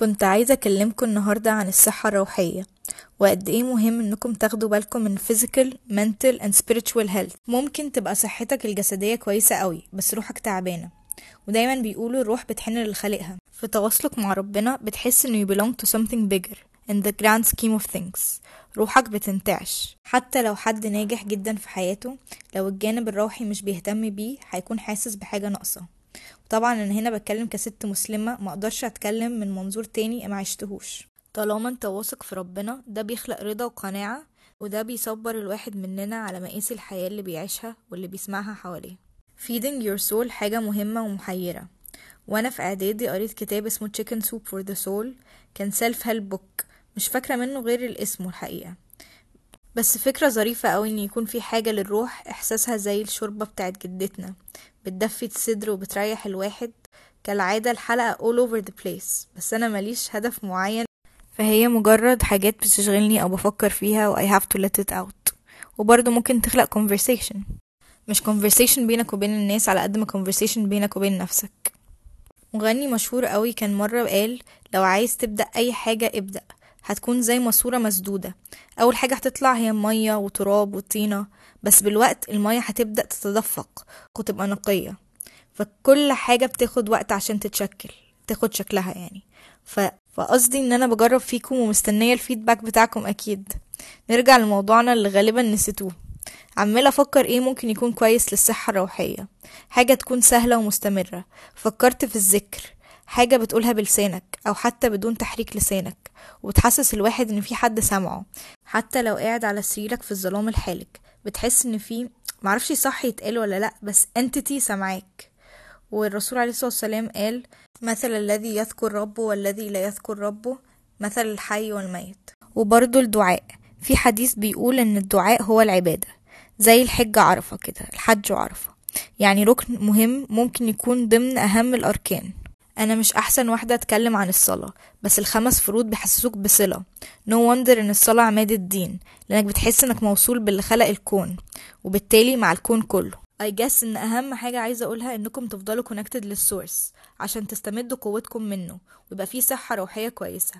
كنت عايزة أكلمكم النهاردة عن الصحة الروحية. وقد إيه مهم إنكم تاخدوا بالكم من physical, mental and spiritual health. ممكن تبقى صحتك الجسدية كويسة قوي بس روحك تعبانة. ودايما بيقولوا الروح بتحن لخالقها في تواصلك مع ربنا بتحس إنه you belong to something bigger in the grand scheme of things. روحك بتنتعش. حتى لو حد ناجح جدا في حياته لو الجانب الروحي مش بيهتم بيه هيكون حاسس بحاجة ناقصة. طبعا أنا هنا بتكلم كست مسلمة ما أقدرش أتكلم من منظور تاني ما عشتهوش. طالما انت واثق في ربنا ده بيخلق رضا وقناعة وده بيصبر الواحد مننا على مقاس الحياة اللي بيعيشها واللي بيسمعها حواليه. Feeding your soul حاجة مهمة ومحيرة. وأنا في اعدادي قريت كتاب اسمه chicken soup for the soul كان self help book مش فاكرة منه غير الاسم الحقيقة. بس فكرة ظريفة أوي إن يكون في حاجة للروح إحساسها زي الشوربة بتاعت جدتنا بتدفي الصدر وبتريح الواحد. كالعادة الحلقة all over the place بس أنا ماليش هدف معين فهي مجرد حاجات بتشغلني أو بفكر فيها و I have to let it out. وبرضه ممكن تخلق conversation. مش conversation بينك وبين الناس على قد ما conversation بينك وبين نفسك. مغني مشهور قوي كان مرة قال لو عايز تبدأ أي حاجة ابدأ. هتكون زي ماسورة مسدودة. أول حاجة هتطلع هي مية وتراب وطينة. بس بالوقت المية هتبدأ تتدفق وتبقى نقية. فكل حاجة بتاخد وقت عشان تتشكل تاخد شكلها يعني. فقصدي إن أنا بجرب فيكم ومستنية الفيدباك بتاعكم أكيد. نرجع لموضوعنا اللي غالبا نسيتوه. عمالة أفكر إيه ممكن يكون كويس للصحة الروحية. حاجة تكون سهلة ومستمرة. فكرت في الذكر. حاجة بتقولها بلسانك أو حتى بدون تحريك لسانك. وبتحسس الواحد إن في حد سامعه. حتى لو قاعد على سريرك في الظلام الحالك. بتحس إن في معرفش صح يتقال ولا لأ بس entity سامعاك. والرسول عليه الصلاة والسلام قال مثل الذي يذكر ربه والذي لا يذكر ربه مثل الحي والميت. وبرضه الدعاء. في حديث بيقول إن الدعاء هو العبادة زي الحج عرفة كده الحج عرفة يعني ركن مهم ممكن يكون ضمن أهم الأركان. أنا مش أحسن واحدة أتكلم عن الصلاة بس الخمس فروض بيحسسوك بصلة. no wonder إن الصلاة عماد الدين لأنك بتحس إنك موصول باللي خلق الكون وبالتالي مع الكون كله. I guess إن أهم حاجة عايزة أقولها إنكم تفضلوا connected لل source عشان تستمدوا قوتكم منه ويبقى فيه صحة روحية كويسة.